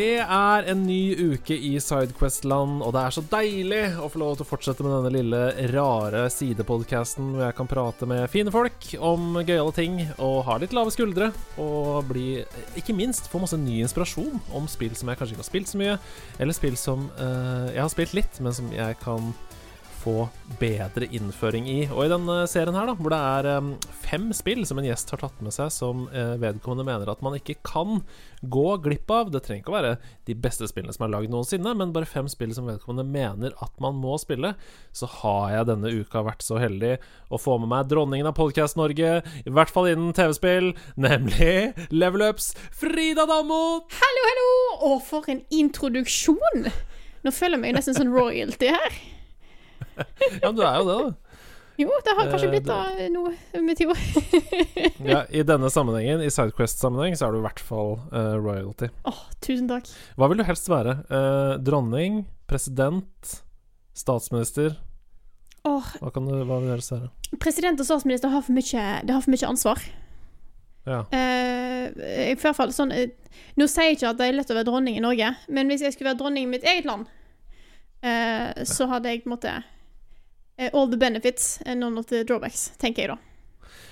Det er en ny uke i Sidequest-land, og det er så deilig å få lov til å fortsette med denne lille rare sidepodkasten hvor jeg kan prate med fine folk om gøyale ting og ha litt lave skuldre. Og bli, ikke minst, få masse ny inspirasjon om spill som jeg kanskje ikke har spilt så mye, eller spill som uh, jeg har spilt litt, men som jeg kan få bedre innføring i. Og i denne serien her, da, hvor det er um, fem spill som en gjest har tatt med seg, som uh, vedkommende mener at man ikke kan gå glipp av Det trenger ikke å være de beste spillene som er lagd noensinne, men bare fem spill som vedkommende mener at man må spille. Så har jeg denne uka vært så heldig å få med meg dronningen av Podcast Norge, i hvert fall innen TV-spill, nemlig Level Ups Frida Dammo! Hallo, hallo! Å, for en introduksjon! Nå føler jeg meg nesten sånn royalty her. ja, men du er jo det, da. Jo, det har kanskje blitt da noe med tida. ja, I denne sammenhengen, i Sidequest-sammenheng, så er du i hvert fall uh, royalty. Åh, oh, tusen takk. Hva vil du helst være? Uh, dronning? President? Statsminister? Oh, hva, kan du, hva vil du helst være? President og statsminister har for mye, det har for mye ansvar. Ja. Uh, I hvert fall sånn Nå sier jeg ikke at det er lett å være dronning i Norge, men hvis jeg skulle være dronning i mitt eget land Eh, så hadde jeg på en måte eh, All the benefits none of the drawbacks, tenker jeg da.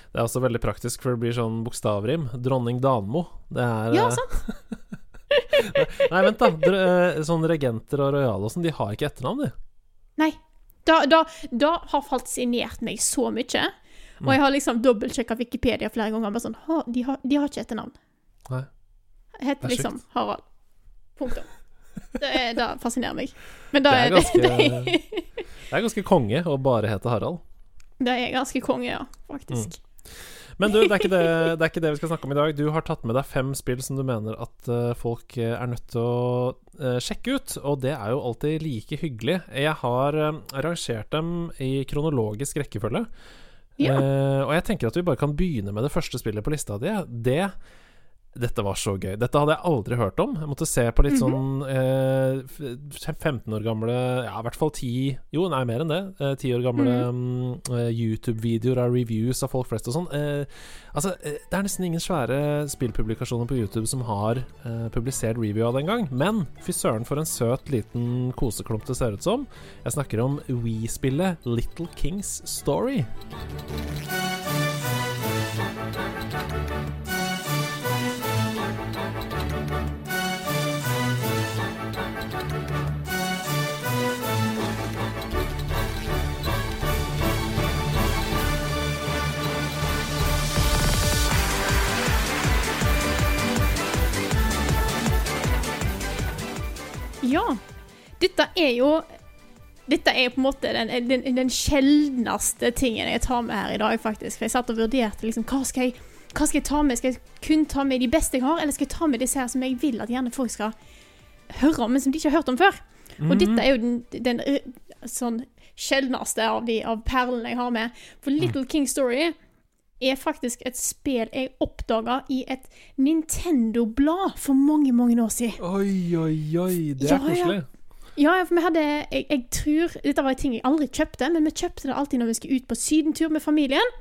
Det er også veldig praktisk, for det blir sånn bokstavrim. Dronning Danmo. Det er Ja, eh, sant. Nei, vent, da. Sånn regenter og rojale og sånn, de har ikke etternavn, de. Nei. Da, da, da har fascinert meg så mye. Og jeg har liksom dobbeltsjekka Wikipedia flere ganger. Bare sånn, de har, de har ikke etternavn. Nei. Heter liksom Harald. Punktum. Det, er, det fascinerer meg. Men det er, ganske, det, det er ganske konge å bare hete Harald. Det er ganske konge, ja. Faktisk. Mm. Men du, det er, det, det er, ikke det, vi skal snakke om i dag. Du har tatt med deg fem spill som du mener at uh, folk eh, er nødt til å uh, sjekke ut, og det er jo alltid like hyggelig. Jeg har arrangert rangert dem i kronologisk rekkefølge, ja. og jeg tenker at vi bare kan begynne med det første spillet på lista di. Det dette var så gøy. Dette hadde jeg aldri hørt om. Jeg måtte se på litt mm -hmm. sånn eh, 15 år gamle Ja, i hvert fall 10 Jo, nei, mer enn det. Eh, 10 år gamle mm -hmm. YouTube-videoer av reviews av folk flest og sånn. Eh, altså, eh, det er nesten ingen svære spillpublikasjoner på YouTube som har eh, publisert review av den gang. Men fy søren, for en søt liten koseklump det ser ut som. Jeg snakker om We-spillet Little Kings Story. Ja. Dette er jo dette er på en måte den, den, den sjeldneste tingen jeg tar med her i dag, faktisk. For jeg satt og vurderte liksom, hva skal, jeg, hva skal jeg ta med. Skal jeg kun ta med de beste jeg har, eller skal jeg ta med disse her som jeg vil at gjerne folk skal høre om, men som de ikke har hørt om før? Mm. Og dette er jo den, den sånn sjeldneste av de av perlene jeg har med. For Little King Story er faktisk et spill jeg oppdaga i et Nintendo-blad for mange, mange år siden. Oi, oi, oi, det er ja, koselig. Ja. Ja, for vi hadde jeg, jeg, tror Dette var en ting jeg aldri kjøpte, men vi kjøpte det alltid når vi skulle ut på sydentur med familien.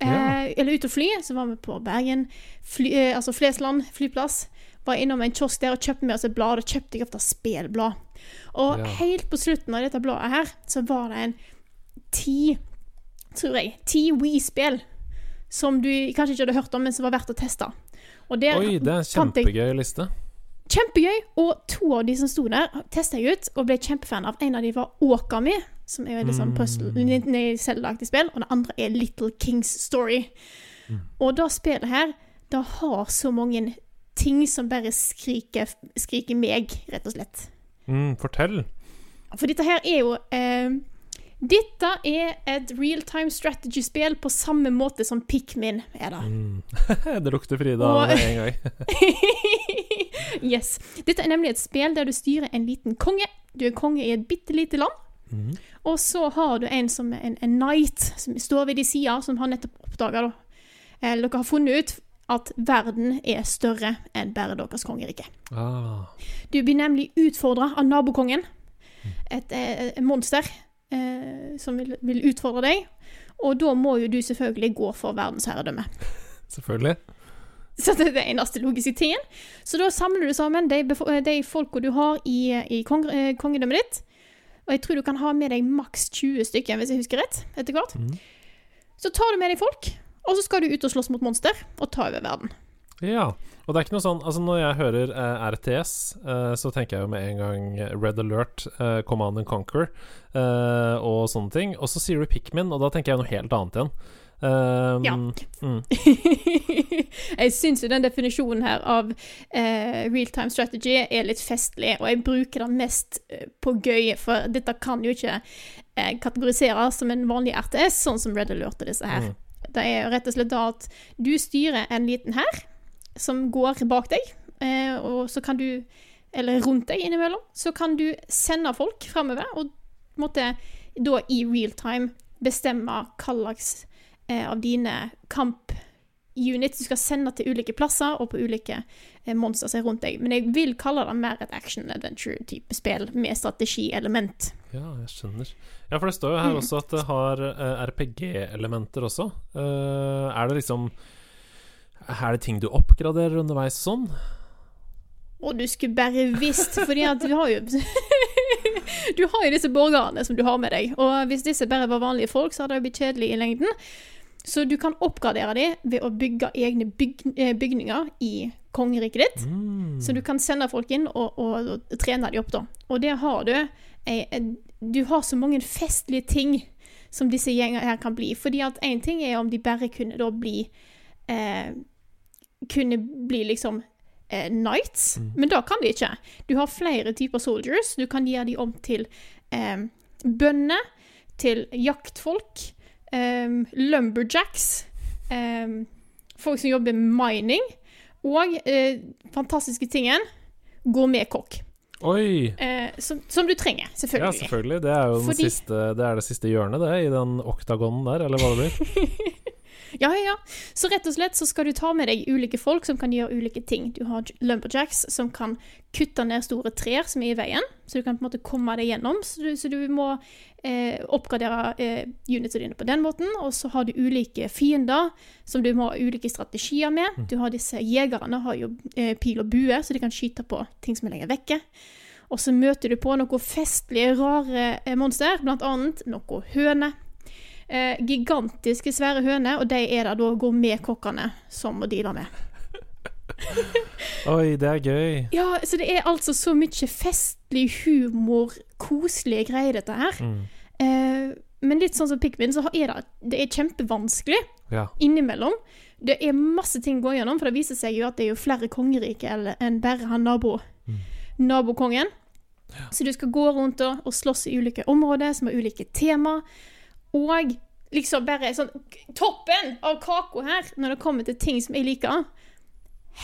Ja. Eh, eller ut og fly. Så var vi på Bergen, fly, eh, altså Flesland flyplass. Var innom en kiosk der og kjøpte med oss et blad. Og kjøpte jeg ofte spelblad. Og ja. helt på slutten av dette bladet her, så var det en ti, tror jeg, ti Wii-spill som du kanskje ikke hadde hørt om, men som var verdt å teste. Oi, det er en kjempegøy liste. Kjempegøy! Og to av de som sto der, testa jeg ut og ble kjempefan av. En av de var Åkami, som er veldig sånn mm. selvlagte spill, og det andre er Little Kings Story. Mm. Og det spillet her, det har så mange ting som bare skriker, skriker meg, rett og slett. Mm, fortell. For dette her er jo eh, dette er et real-time strategy-spill på samme måte som Pikmin er det. Mm. det lukter Frida Og... en gang. yes. Dette er nemlig et spill der du styrer en liten konge. Du er konge i et bitte lite land. Mm. Og så har du en som en, en knight, som står ved de sida, som har nettopp oppdaga eh, dere har funnet ut at verden er større enn bare deres kongerike. Ah. Du blir nemlig utfordra av nabokongen, et, et, et monster eh, som vil, vil, utfordre deg. Og da må jo du selvfølgelig gå for verdensherredømme. selvfølgelig. Så det er den eneste logiske tingen. Så da samler du sammen de, eh, de folka du har i, i kong, eh, kongedømmet ditt. Og jeg tror du kan ha med deg maks 20 stykker, hvis jeg husker rett. etter hvert. Mm. Så tar du med deg folk, og så skal du ut og slåss mot monster og ta over verden. Ja. Og det er ikke noe sånn Altså, når jeg hører eh, RTS, eh, så tenker jeg jo med en gang Red Alert, eh, Command and Conquer eh, og sånne ting. Og så sier du Pikmin, og da tenker jeg noe helt annet igjen. Um, Ja. Mm. jeg syns jo den definisjonen her av uh, real time strategy er litt festlig, og jeg bruker den mest eh, på gøy, for dette kan jo ikke uh, kategoriseres som en vanlig RTS, sånn som Red Alert og disse her. Mm. Det er jo rett og slett da at du styrer en liten hær som går bak deg, eh, og så kan du Eller rundt deg innimellom. Så kan du sende folk framover, og måtte da i real time bestemme hva slags eh, av dine kampunits du skal sende til ulike plasser og på ulike eh, monstre rundt deg. Men jeg vil kalle det mer et action adventure-type spill med strategielement. Ja, jeg skjønner. Ja, for det står jo her Mm. også at det har eh, RPG-elementer også. Uh, er det liksom Er det ting du oppgraderer underveis sånn? Å, du skulle bare visst, fordi at du har jo Du har jo disse borgerne som du har med deg, og hvis disse bare var vanlige folk, så hadde det blitt kjedelig i lengden. Så du kan oppgradere dem ved å bygge egne byg eh, bygninger i kongeriket ditt. Mm. Så du kan sende folk inn og, og, og trene dem opp, da. Og det har du. Du har så mange festlige ting som disse gjengene her kan bli. Fordi at én ting er om de bare kunne da bli eh, Kunne bli liksom eh, knights, Mm. men da kan de ikke. Du har flere typer soldiers. Du kan gjøre de om til eh, bønder, til jaktfolk, eh, lumberjacks, eh, folk som jobber mining, og eh, fantastiske tingen gourmetkokk. Oi! Eh, som, som du trenger, selvfølgelig. Ja, selvfølgelig. Det er jo Fordi- siste, det, er det siste hjørnet, det, i den oktagonen der, eller hva det blir. Ja, ja, ja. Så rett og slett så skal du ta med deg ulike folk som kan gjøre ulike ting. Du har lumberjacks som kan kutte ned store trær som er i veien, så du kan på en måte komme deg gjennom. Så du, så du må eh, oppgradere eh, unitsene dine på den måten. Og så har du ulike fiender som du må ha ulike strategier med. Du har disse jegerne har jo eh, pil og bue, så de kan skyte på ting som er lenger vekke. Og så møter du på noen festlige, rare eh, monster, blant annet noe høne. Eh, gigantiske, svære høner, og de er det da gourmetkokkene som må deale med. Oi, det er gøy. Ja, så det er altså så mye festlig humor, koselige greier, dette her. Mm. Eh, men litt sånn som Pikmin, så er det, det er kjempevanskelig Ja. innimellom. Det er masse ting å gå gjennom, for det viser seg jo at det er jo flere kongeriker enn bare han nabo, Mm. nabokongen. Så du skal gå rundt og, og slåss i ulike områder som har ulike tema. Og liksom bare sånn Toppen av kaka her, når det kommer til ting som jeg liker.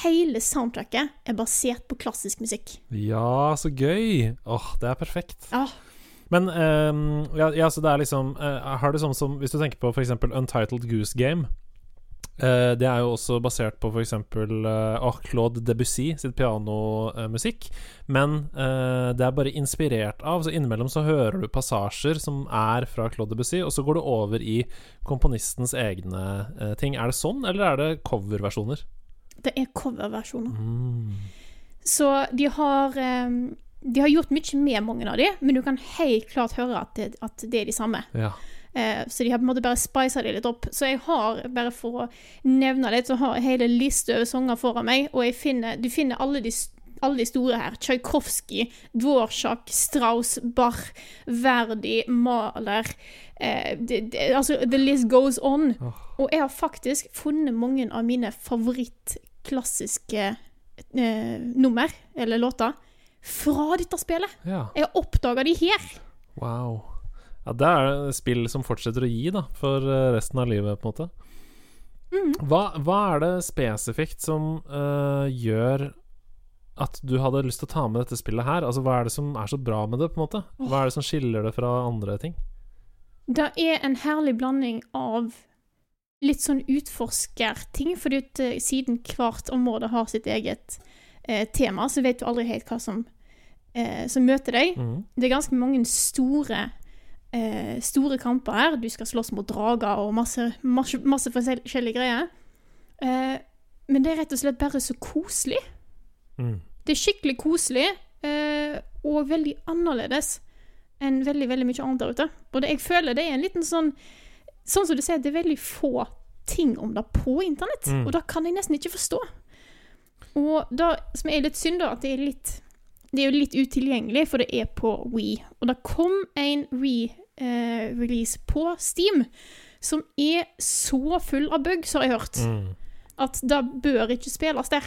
Hele soundtracket er basert på klassisk musikk. ja, så gøy. Åh, det er perfekt. Ja. Men um, ja, ja, så det er liksom uh, Har det sånn som Hvis du tenker på f.eks. Untitled Goose Game eh, Det er jo også basert på f.eks. Uh, Claude Debussy sitt pianomusikk. Men uh, det er bare inspirert av Så innimellom så hører du passasjer som er fra Claude Debussy, og så går du over i komponistens egne uh, ting. Er det sånn, eller er det coverversjoner? Det er coverversjoner. Mm. Så de har um, De har gjort mye med mange av de, men du kan helt klart høre at det, at det er de samme. Ja. Eh, så de har på en måte bare spisa det litt opp. Så jeg har, bare for å nevne litt, så har jeg hele liste over sanger foran meg, og finner, du finner alle de, alle de store her. Tsjajkovskij, Dvorsak, Strauss, Bach, Verdi, Mahler eh, Altså, the list goes on. Og jeg har faktisk funnet mange av mine favorittklassiske eh, nummer, eller låter, fra dette spillet. ja. Jeg har oppdaga de her. Wow. Ja, det er spill som fortsetter å gi, da, for eh, resten av livet, på en måte. Mhm. Hva, hva er det spesifikt som uh, gjør at du hadde lyst til å ta med dette spillet her? Altså, Hva er det som er så bra med det, på en måte? Hva er det som skiller det fra andre ting? Det er en herlig blanding av litt sånn utforskerting, fordi at eh, siden hvert område har sitt eget eh, tema, så vet du aldri helt hva som, eh, som møter deg. Mm. Det er ganske mange store eh, store kamper her. Du skal slåss mot drager og masse, masse, masse forskjellige greier. Eh, men det er rett og slett bare så koselig. Mm. Det er skikkelig koselig, eh, og veldig annerledes enn veldig, veldig mye annet der ute. Og det, jeg føler det er en liten sånn Sånn som du sier, det er veldig få ting om det på internett, Mm. og det kan jeg nesten ikke forstå. Og det som er litt synd, da, at det er litt Det er jo litt utilgjengelig, for det er på Wii. Og det kom en re-release på Steam som er så full av bugs, har jeg hørt, Mm. at det bør ikke spilles der.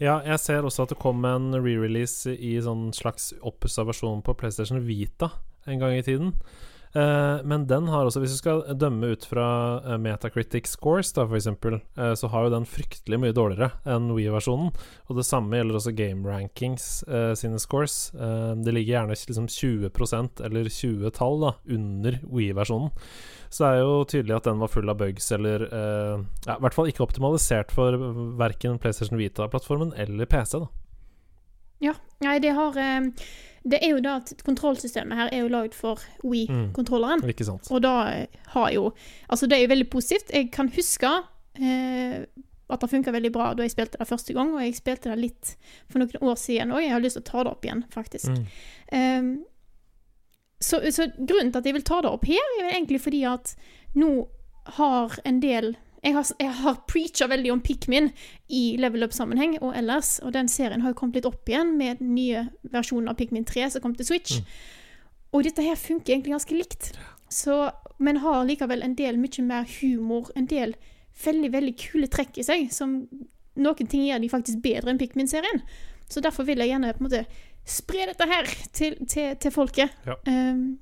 Ja, jeg ser også at det kom en re-release i sånn slags oppussa versjon på PlayStation Vita en gang i tiden. Eh, men den har også, hvis du skal dømme ut fra eh, Metacritic scores, da for eksempel, eh, så har jo den fryktelig mye dårligere enn Wii-versjonen. Og det samme gjelder også Game Rankings sine scores. Det ligger gjerne liksom 20% eller 20 tall da, under Wii-versjonen. Så det er jo tydelig at den var full av bugs, eller ja, i hvert fall ikke optimalisert for verken PlayStation Vita-plattformen eller PC. da Ja, nei, det har eh, Det er jo da at kontrollsystemet her er jo lagd for Wii-kontrolleren. Ikke sant? Og da eh, har jo Altså, det er jo veldig positivt. Jeg kan huske eh, at det funka veldig bra da jeg spilte det første gang, og jeg spilte det litt for noen år siden òg. Jeg har lyst til å ta det opp igjen, faktisk. Mm. Ehm, så, så grunnen til at jeg vil ta det opp her, er egentlig fordi at nå har en del Jeg har, jeg har preacha veldig om Pikmin i level up-sammenheng og ellers, og den serien har jo kommet litt opp igjen med den nye versjonen av Pikmin 3 som kom til Switch. Og dette her funker egentlig ganske likt, så, men har likevel en del mye mer humor, en del veldig, veldig kule trekk i seg, som noen ting gjør de faktisk bedre enn Pikmin-serien. Så derfor vil jeg gjerne på en måte spre dette her til, til, til folket. Ja. Ehm,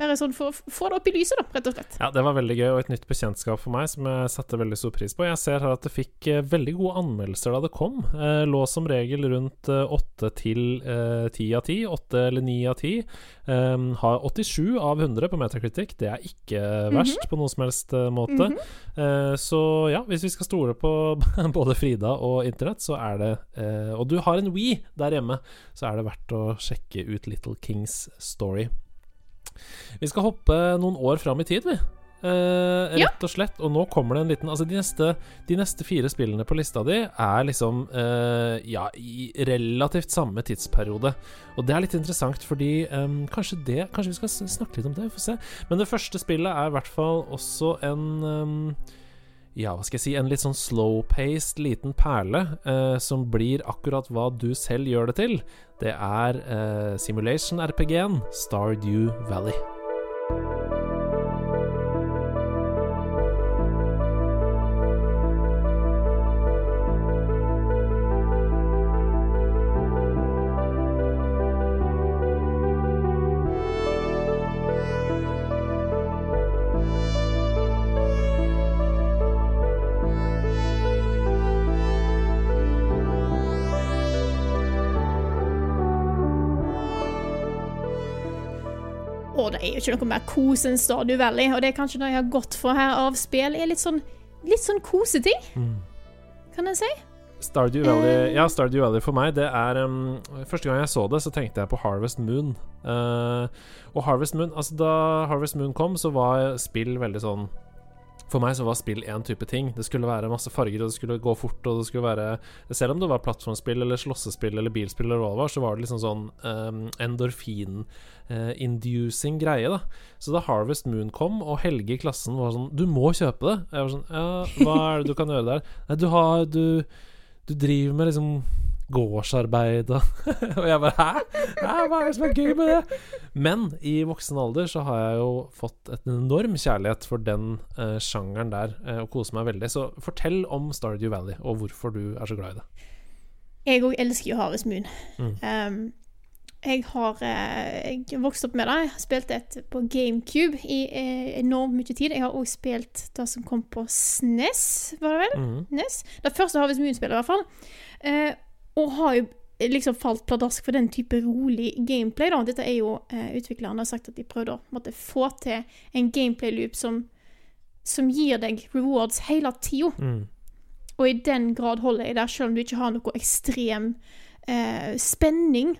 bare sånn for å få det opp i lyset, da, rett og slett. Ja, det var veldig gøy, og et nytt bekjentskap for meg som jeg satte veldig stor pris på. Jeg ser her at det fikk eh, veldig gode anmeldelser da det kom. Eh, lå som regel rundt åtte til ti av ti. Åtte eller ni av ti. Um, har 87 av 100 på Metacritic. Det er ikke verst på noen som helst eh, måte. Mhm. Eh, så ja, hvis vi skal stole på både Frida og internett, så er det eh, Og du har en We der hjemme, så er det verdt å sjekke ut Little Kings story. Vi skal hoppe noen år fram i tid, vi. Eh, rett og slett. Og nå kommer det en liten Altså, de neste, de neste fire spillene på lista di er liksom eh, Ja, i relativt samme tidsperiode. Og det er litt interessant, fordi em, kanskje det Kanskje vi skal snakke litt om det, vi får se. Men det første spillet er i hvert fall også en ja, hva skal jeg si, en litt sånn slow-paced liten perle eh, som blir akkurat hva du selv gjør det til. Det er eh, simulation-RPG-en Stardew Valley. Det er jo ikke noe mer kos enn Stardew Valley, og det er kanskje det jeg har gått for her av spill, er litt sånn, litt sånn koseting, kan jeg si. Stardew Valley Ja, Stardew Valley for meg, det er um, Første gang jeg så det, så tenkte jeg på Harvest Moon. Uh, og Harvest Moon Altså, da Harvest Moon kom, så var spill veldig sånn For meg så var spill én type ting. Det skulle være masse farger, og det skulle gå fort, og det skulle være Selv om det var plattformspill eller slåssespill eller bilspill eller hva det var, så var det liksom sånn um, endorfin-inducing greie, da. Så da Harvest Moon kom, og Helge i klassen var sånn Du må kjøpe det. Jeg var sånn Ja, hva er det du kan gjøre der? Nei, du har Du, du driver med liksom gårdsarbeid og jeg bare Hæ? Hæ? Hva er det som er gøy med det? Men i voksen alder så har jeg jo fått et enorm kjærlighet for den eh, sjangeren der, eh, og koser meg veldig. Så fortell om Stardew Valley, og hvorfor du er så glad i det. Jeg òg elsker jo Harvest Moon. Mm. Um, jeg har eh, jeg vokst opp med det. Jeg har spilt det på GameCube i eh, enormt mye tid. Jeg har òg spilt det som kom på SNES, var det vel? Mhm. NES. Det første Harvest Moon-spillet, i hvert fall. Eh, og har jo liksom falt pladask for den type rolig gameplay. da. Dette er jo eh, Utvikleren har sagt at de prøvde å måtte få til en gameplay-loop som, som gir deg rewards hele tida. Mm. Og i den grad holder jeg der, selv om du ikke har noe ekstrem eh, spenning,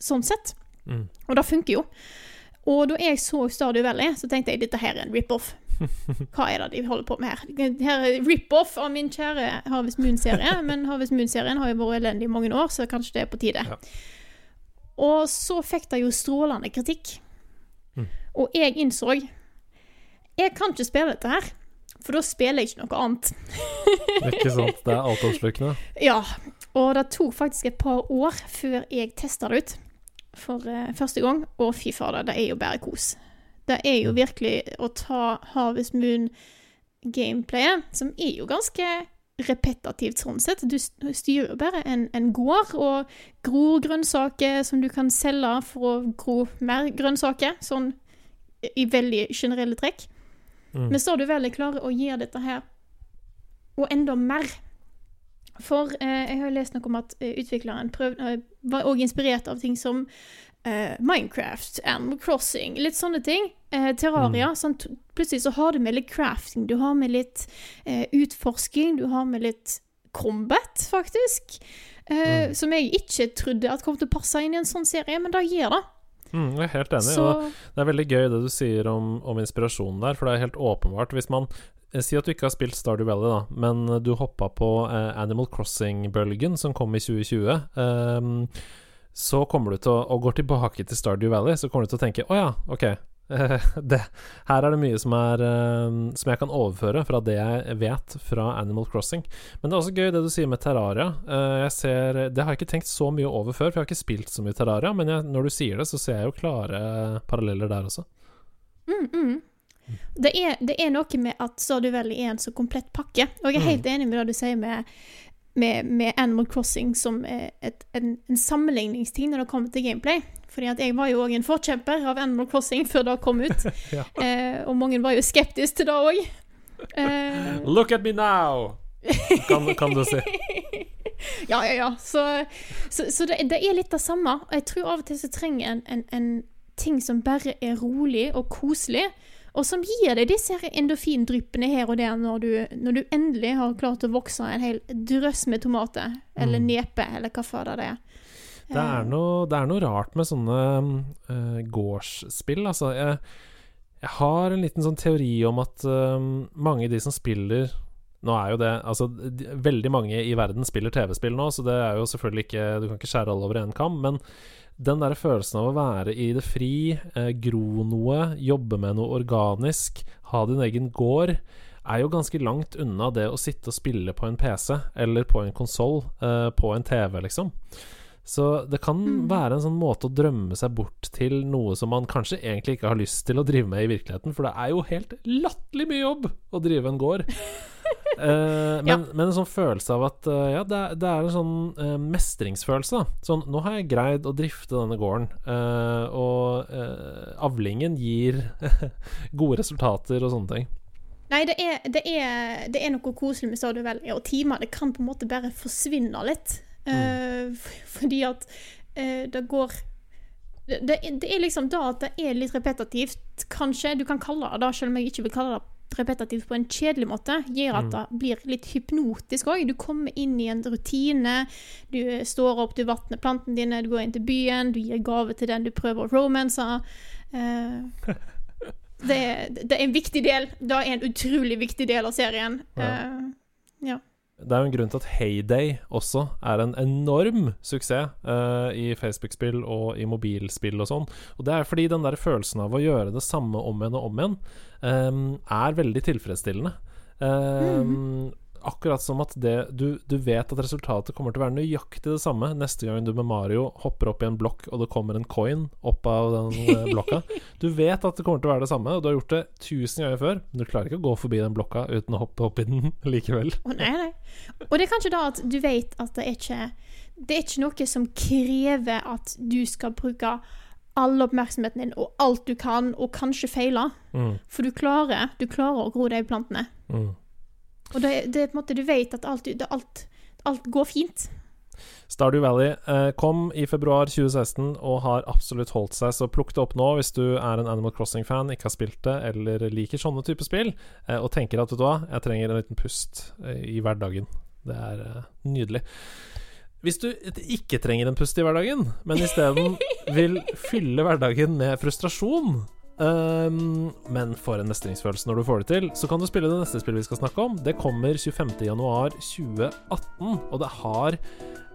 sånn sett. Mm. Og det funker jo. Og da jeg så Stadio Valley, så tenkte jeg dette her er en rip-off. Hva er det de holder på med her? Her er rip-off av min kjære Harvest Moon-serie, men Harvest Moon-serien har jo vært elendig i mange år, så kanskje det er på tide. Ja. Og så fikk det jo strålende kritikk. Mm. Og jeg innså Jeg kan ikke spille dette her, for da spiller jeg ikke noe annet. Ikke sant? Det er altoppslukende. Ja, og det tok faktisk et par år før jeg testa det ut for uh, første gang. Og fy fader, det er jo bare kos. Det er jo virkelig å ta Harvest Moon-gameplayet, som er jo ganske repetitivt sånn sett. Du styrer jo bare en, en gård og gror grønnsaker som du kan selge for å gro mer grønnsaker, sånn i veldig generelle trekk. Mm. Men så er du veldig klar å gjøre dette her, og enda mer. For eh, jeg har lest noe om at eh, utvikleren prøv, eh, var også inspirert av ting som eh, Minecraft, Animal Crossing, litt sånne ting. Eh, Terraria. Sånn, plutselig så har du med litt crafting, du har med litt eh, utforsking, du har med litt combat, faktisk. Eh, Mm. Som jeg ikke trodde at kom til å passe inn i en sånn serie, men det gjør det. Mm, jeg er helt enig. Så det er veldig gøy det du sier om, om inspirasjonen der, for det er helt åpenbart. Hvis man eh, Si at du ikke har spilt Stardew Valley, da, men du hoppa på eh, Animal Crossing-bølgen som kom i 2020. ehm, så kommer du til å Og går tilbake til Stardew Valley, så kommer du til å tenke Å ja, ok. det, her er det mye som, er, eh, som jeg kan overføre fra det jeg vet fra Animal Crossing. Men det er også gøy det du sier med Terraria. Eh, jeg ser, det har jeg ikke tenkt så mye over før, for jeg har ikke spilt så mye Terraria. Men jeg, når du sier det, så ser jeg jo klare paralleller der også. Mm, mm. Det, er, det er noe med at Stardew Valley er en så komplett pakke. Og jeg er helt enig med det du sier med, med, med Animal Crossing som et, en, en sammenligningsting når det kommer til gameplay. Fordi at jeg var jo òg en forkjemper av Animal Crossing før det kom ut. Ja. eh, og mange var jo skeptiske til det òg. Eh, Look at me now! Kan, kan du si. ja, ja, ja. Så, så, så det, det er litt det samme. Og jeg tror av og til så trenger en, en, en ting som bare er rolig og koselig, og som gir deg disse endofindryppene endorfindryppene her og der når du, når du endelig har klart å vokse en hel drøss med tomater, eller Mm. nepe, eller hva fader det er. Det er, noe, det er noe rart med sånne uh, gårdsspill, altså. Jeg, jeg har en liten sånn teori om at uh, mange av de som spiller Nå er jo det Altså, de, veldig mange i verden spiller TV-spill nå, så det er jo selvfølgelig ikke Du kan ikke skjære alle over én kam, men den der følelsen av å være i det fri, eh, gro noe, jobbe med noe organisk, ha din egen gård, er jo ganske langt unna det å sitte og spille på en PC eller på en konsoll, eh, på en TV, liksom. Så det kan Mm. være en sånn måte å drømme seg bort til noe som man kanskje egentlig ikke har lyst til å drive med i virkeligheten, for det er jo helt latterlig mye jobb å drive en gård. Eh, men, men en sånn følelse av at eh, Ja, det er, det er en sånn eh, mestringsfølelse, da. Sånn Nå har jeg greid å drifte denne gården, eh, og eh, avlingen gir gode resultater og sånne ting. Nei, det er, det, er, det er noe koselig med Stardew Valley, og timene kan på en måte bare forsvinne litt. F- fordi at eh, det går det, det er- det er liksom da at det er litt repetitivt, kanskje. Du kan kalle det det, selv om jeg ikke vil kalle det repetitivt på en kjedelig måte. Gjør at Mm. det blir litt hypnotisk òg. Du kommer inn i en rutine. Du eh, står opp, du vatner plantene dine, du går inn til byen, du gir gave til den du prøver å romanse. Eh, det, det er en viktig del. Det er en utrolig viktig del av serien. Ja. Eh, ja. Det er jo en grunn til at Heyday også er en enorm suksess uh, i Facebook-spill og i mobilspill og sånn. Og det er fordi den der følelsen av å gjøre det samme om igjen og om igjen um, er veldig tilfredsstillende. Eh, Akkurat som at det, du, du vet at resultatet kommer til å være nøyaktig det samme neste gang du med Mario hopper opp i en blokk og det kommer en coin opp av den eh, blokka. Du vet at det kommer til å være det samme, og du har gjort det tusen ganger før, men du klarer ikke å gå forbi den blokka uten å hoppe opp i den likevel. Å, nei, nei. Og det er kanskje da at du vet at det er ikke Det er ikke noe som krever at du skal bruke all oppmerksomheten din og alt du kan, og kanskje feile. Mm, For du klarer, du klarer å gro de plantene. mm. Og det, det måte Du vet at alt, det, alt, alt går fint. Stardew Valley eh, kom i februar 2016 og har absolutt holdt seg, så plukk det opp nå hvis du er en Animal Crossing-fan, ikke har spilt det eller liker sånne typer spill, eh, og tenker at vet du hva, jeg trenger en liten pust eh, i hverdagen. Det er eh, nydelig. Hvis du ikke trenger en pust i hverdagen, men isteden vil fylle hverdagen med frustrasjon, Um, men for en mestringsfølelse når du får det til. Så kan du spille det neste spillet vi skal snakke om. Det kommer 25.1.2018, og det har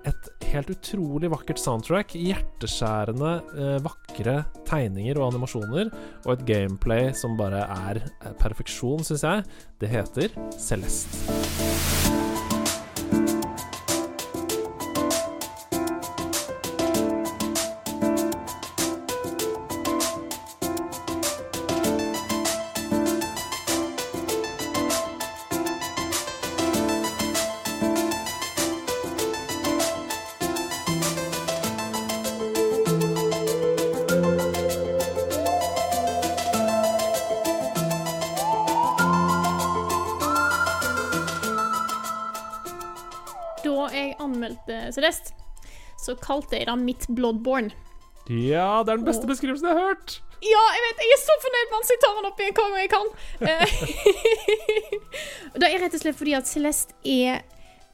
et helt utrolig vakkert soundtrack. Hjerteskjærende, eh, vakre tegninger og animasjoner. Og et gameplay som bare er eh, perfeksjon, syns jeg. Det heter Celeste. Celeste, så kalte jeg det mitt Bloodborne. Ja, det er den beste beskrivelsen jeg har hørt! Ja, jeg vet, jeg er så fornøyd med at jeg tar den opp igjen hver gang jeg kan. Eh, det er rett og slett fordi at Celeste er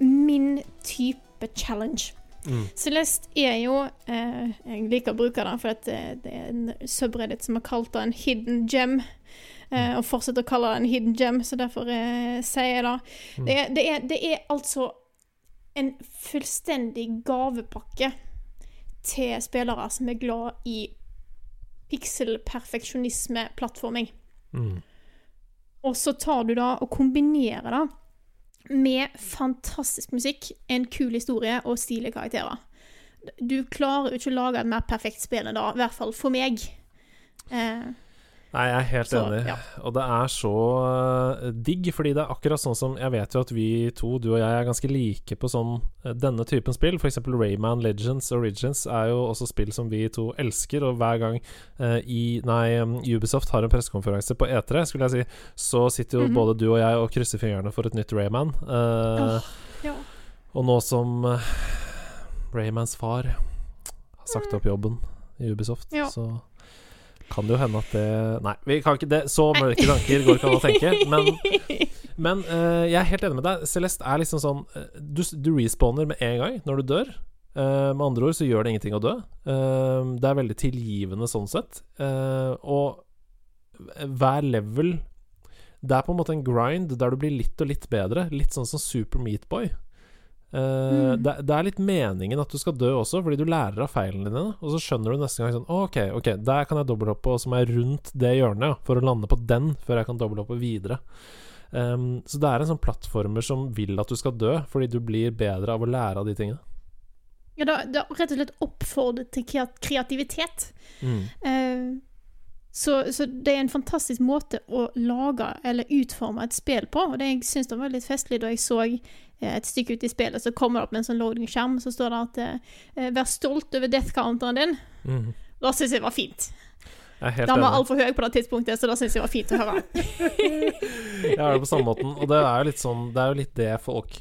min type challenge. Mm. Celeste er jo eh, Jeg liker å bruke den, for det, det er en subreddit som har kalt det en hidden gem. Eh, og fortsetter å kalle det en hidden gem, så derfor eh, sier jeg det. Mm. Det, er, det, er, det er altså en fullstendig gavepakke til spillere som er glad i pikselperfeksjonisme, plattforming. Mm. Og så tar du da og kombinerer det med fantastisk musikk, en kul historie og stilige karakterer. Du klarer jo ikke å lage et mer perfekt spill enn det, i hvert fall for meg. Eh, Nei, jeg er helt Så, enig. ja. Og det er så eh, digg, fordi det er akkurat sånn som Jeg vet jo at vi to, du og jeg, er ganske like på sånn eh, denne typen spill. F.eks. Rayman Legends Origins er jo også spill som vi to elsker, og hver gang eh, i Nei, um, Ubisoft har en pressekonferanse på E3, skulle jeg si, så sitter jo Mhm. både du og jeg og krysser fingrene for et nytt Rayman. Eh, oh, ja. Og nå som eh, Raymans far har sagt opp jobben i Ubisoft, Ja. så kan det jo hende at det Nei, vi kan ikke det. så mørke tanker går ikke an å tenke. Men, men uh, jeg er helt enig med deg. Celeste er liksom sånn eh, Du, du respawner med en gang når du dør. Uh, med andre ord så gjør det ingenting å dø. Uh, det er veldig tilgivende sånn sett. Og hver level Det er på en måte en grind der du blir litt og litt bedre. Litt sånn som Super Meatboy. Uh, Mm. det, det er litt meningen at du skal dø også, fordi du lærer av feilene dine. Og så skjønner du neste gang sånn OK, ok, der kan jeg dobbelthoppe, og så må jeg rundt det hjørnet for å lande på den før jeg kan dobbelthoppe videre. Um, så det er en sånn plattformer som vil at du skal dø, fordi du blir bedre av å lære av de tingene. Ja, det, har rett og slett oppfordret til kreativitet. kreativitet. Uh, så, så det er en fantastisk måte å lage eller utforme et spill på. Og det jeg syns det var litt festlig da jeg så et stykke ut i spillet, så kommer det opp med en sånn loading-skjerm, så står det at eh, 'Vær stolt over death-counteren din'. Mm. Da syns jeg var fint. Den var altfor høy på det tidspunktet, så da syns jeg var fint å høre. Jeg har det på samme måten. Og det er jo litt sånn Det er jo litt det folk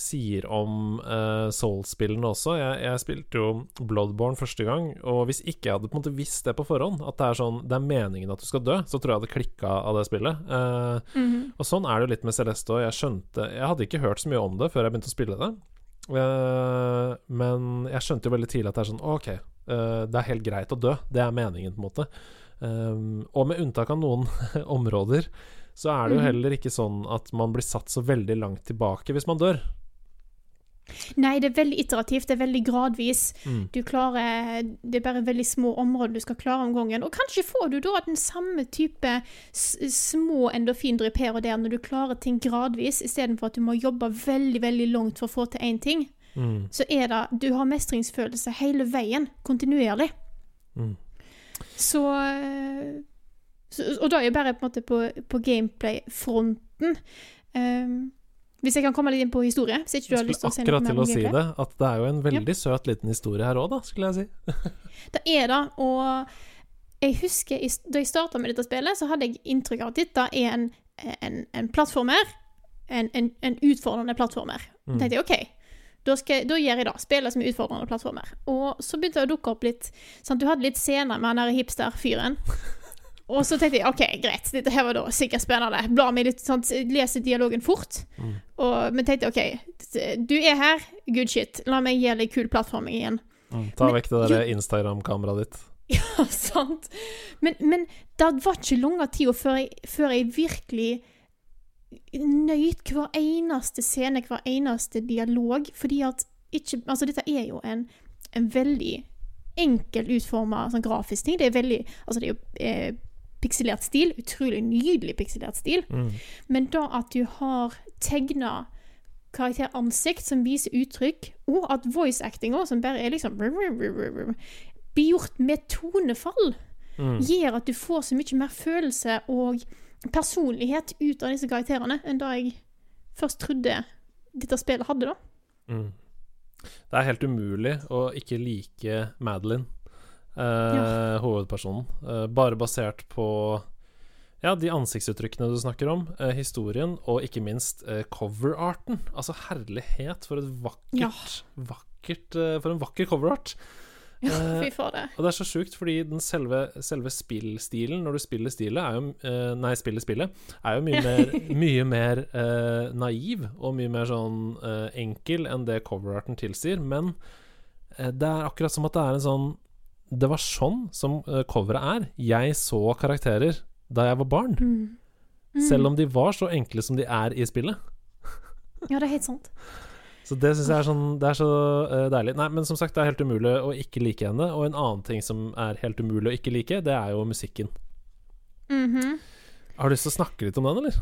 sier om uh, Soul-spillene også. Jeg, jeg spilte jo Bloodborne første gang, og hvis ikke jeg hadde på en måte visst det på forhånd, at det er sånn Det er meningen at du skal dø, så tror jeg jeg hadde klikka av det spillet. Uh, mm -hmm. og sånn er det jo litt med Celeste òg. Jeg skjønte Jeg hadde ikke hørt så mye om det før jeg begynte å spille det. Uh, men jeg skjønte jo veldig tidlig at det er sånn OK, eh, det er helt greit å dø. Det er meningen, på en måte. Um, og med unntak av noen områder, så er det jo Mhm. heller ikke sånn at man blir satt så veldig langt tilbake hvis man dør. Nei, det er veldig iterativt, det er veldig gradvis. Mm. Du klarer Det er bare veldig små områder du skal klare om gangen. Og kanskje får du da den samme type små endorfindrypp her og der når du klarer ting gradvis, istedenfor at du må jobbe veldig, veldig langt for å få til én ting. Mm. Så er det Du har mestringsfølelse hele veien, kontinuerlig. Mm. Så, så Og da er jeg bare på på, på gameplay-fronten. Um, hvis jeg kan komme litt inn på historie hvis ikke du har lyst til å si noe akkurat til å si det, at det er jo en veldig søt liten historie her òg, da, skulle jeg si. Det er det, og jeg husker da jeg starta med dette spillet, så hadde jeg inntrykk av at dette er en, en, en plattformer. En, en, en utfordrende plattformer. Da Mm. tenkte jeg OK, da, skal, da gjør jeg det. Spiller som utfordrende plattformer. Og så begynte det å dukke opp litt sånn, Du hadde litt scener med han der hipster-fyren. Og så tenkte jeg OK, greit, dette her var da sikkert spennende. Blar meg litt, sånn, leser dialogen fort. Mm. Og, men tenkte OK, du er her, good shit. La meg gi deg kul plattforming igjen. Mm. Ta Men- vekk det der Instagram-kameraet ditt. Ja, sant. Men, men det var ikke lange tida før, før jeg virkelig nøyt hver eneste scene, hver eneste dialog, fordi at ikke Altså, dette er jo en, en veldig enkel utforma sånn grafisk ting. Det er veldig Altså, det er jo eh, pikselert stil. Utrolig nydelig pikselert stil. Mm. Men da at du har tegna karakteransikt som viser uttrykk, og at voice actinga, som bare er liksom Blir gjort med tonefall, Mm. gjør at du får så mye mer følelse og personlighet ut av disse karakterene enn da jeg først trodde dette spillet hadde, da. Mm. Det er helt umulig å ikke like Madeline, eh, hovedpersonen. Eh, bare basert på ja, de ansiktsuttrykkene du snakker om, eh, historien, og ikke minst coverarten. Altså, herlighet, for et vakkert, Ja. vakkert For en vakker coverart. Ja, fy fader. Og det er så sjukt, fordi den selve, selve spillstilen, når du spiller stilet, er jo Nei, spiller spillet, er jo mye mer, mye mer uh, naiv og mye mer sånn uh, enkel enn det coverarten tilsier. Men det er akkurat som at det er en sånn Det var sånn som eh, coveret er. Jeg så karakterer da jeg var barn. Mm. Mm. Selv om de var så enkle som de er i spillet. Ja, det er helt sant. Så det syns jeg er sånn Det er så uh, deilig. Nei, men som sagt, det er helt umulig å ikke like henne. Og en annen ting som er helt umulig å ikke like, det er jo musikken. Mhm. Har du lyst til å snakke litt om den, eller?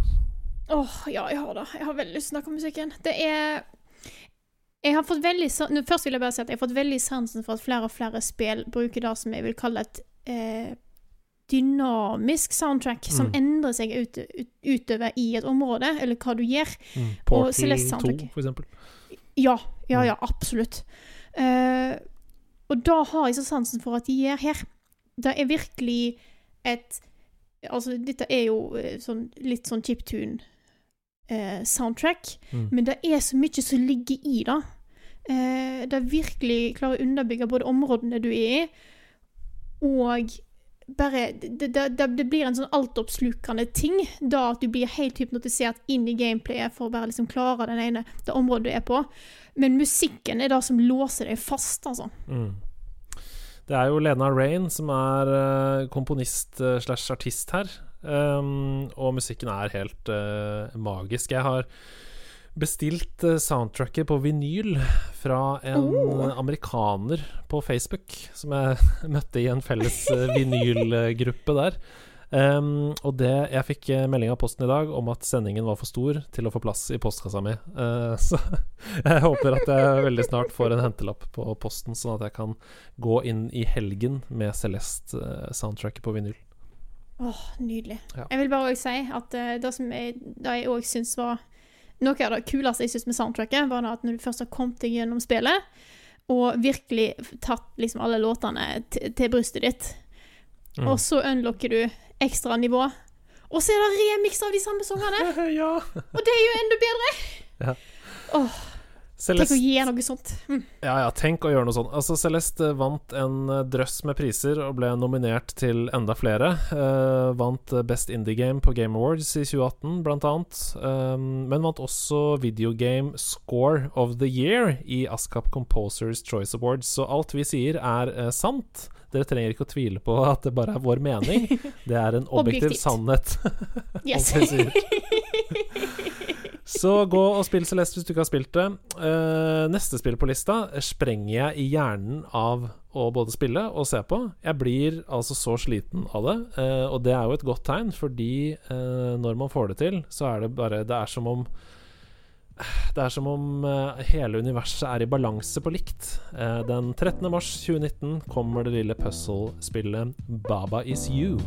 Åh, ja, jeg har det. Jeg har veldig lyst til å snakke om musikken. Det er Jeg har fått veldig Først vil jeg bare si at jeg har fått veldig sansen for at flere og flere spill bruker det som jeg vil kalle et eh, dynamisk soundtrack, som Mm. endrer seg ut, ut, utover i et område, eller hva du gjør. Portal Celeste 2, for eksempel. Ja, ja, Mm. ja, absolutt. Eh, og da har jeg så sansen for at de gjør her. Det er virkelig et Altså, dette er jo eh, sånn, litt sånn chiptune-soundtrack, Mm. men det er så mye som ligger i det. Eh, det virkelig klarer å underbygge både områdene du er i, og bare Det, det, det, det blir en sånn altoppslukende ting, da at du blir helt hypnotisert inn i gameplayet for å bare liksom klare den ene, det området du er på. Men musikken er det som låser deg fast, altså. Mm. Det er jo Lena Rain som er eh, komponist eh, slash artist her. Um, og musikken er helt uh, magisk. Jeg har bestilt uh, soundtracket på vinyl fra en Oh. amerikaner på Facebook, som jeg møtte i en felles uh, vinylgruppe der. Um, og det Jeg fikk melding av posten i dag om at sendingen var for stor til å få plass i postkassa mi. Uh, så jeg håper at jeg veldig snart får en hentelapp på posten, sånn at jeg kan gå inn i helgen med Celeste-soundtracket på vinyl. Åh, nydelig. Ja. Jeg vil bare også si at uh, det som jeg, det jeg òg syns var Noe av det kuleste jeg syns med soundtracket, var at når du først har kommet deg gjennom spillet, og virkelig tatt liksom alle låtene til- brystet ditt, Mm. og så unlocker du ekstra nivå, og så er det remix av de samme sangene! ja. Og det er jo enda bedre! Ja. Åh, Celeste å gi noe sånt. Mm. Ja, ja, tenk å gjøre noe sånt. Altså, Celeste vant en eh, drøss med priser og ble nominert til enda flere. Uh, vant Best Indie Game på Game Awards i 2018, blant annet. Um, men vant også Videogame Score of the Year i ASCAP Composers Choice Awards. Så alt vi sier, er uh, sant. Dere trenger ikke å tvile på at det bare er vår mening. Det er en objektiv sannhet. Yes. Så gå og spill Celeste hvis du ikke har spilt det. Uh, neste spill på lista sprenger jeg i hjernen av å både spille og se på. Jeg blir altså så sliten av det, uh, og det er jo et godt tegn, fordi uh, når man får det til, så er det bare Det er som om det er som om hele universet er i balanse på likt. Den 13. mars 2019 kommer det lille puzzle-spillet Baba Is You.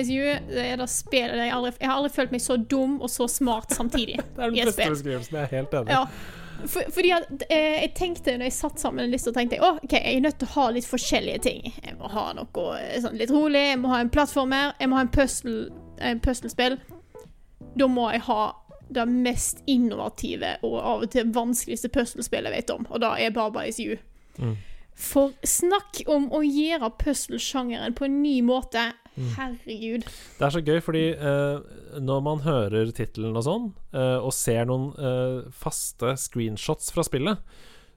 Is You det er det spillet jeg aldri Jeg har aldri følt meg så dum og så smart samtidig Det er den beste beskrivelsen. Jeg er helt enig. Ja. For, fordi at eh, jeg tenkte når jeg satt sammen en liste, tenkte jeg, oh, ok, jeg er nødt til å ha litt forskjellige ting. Jeg må ha noe eh, sånn litt rolig, jeg må ha en plattformer, jeg må ha en puzzlespill. Da må jeg ha det mest innovative og av og til vanskeligste puslespillet jeg vet om, og det er Baba Is You. Mm. For snakk om å gjøre puzzle-sjangeren på en ny måte. Mm. Herregud. Det er så gøy, fordi uh, når man hører tittelen og sånn, uh, og ser noen uh, faste screenshots fra spillet,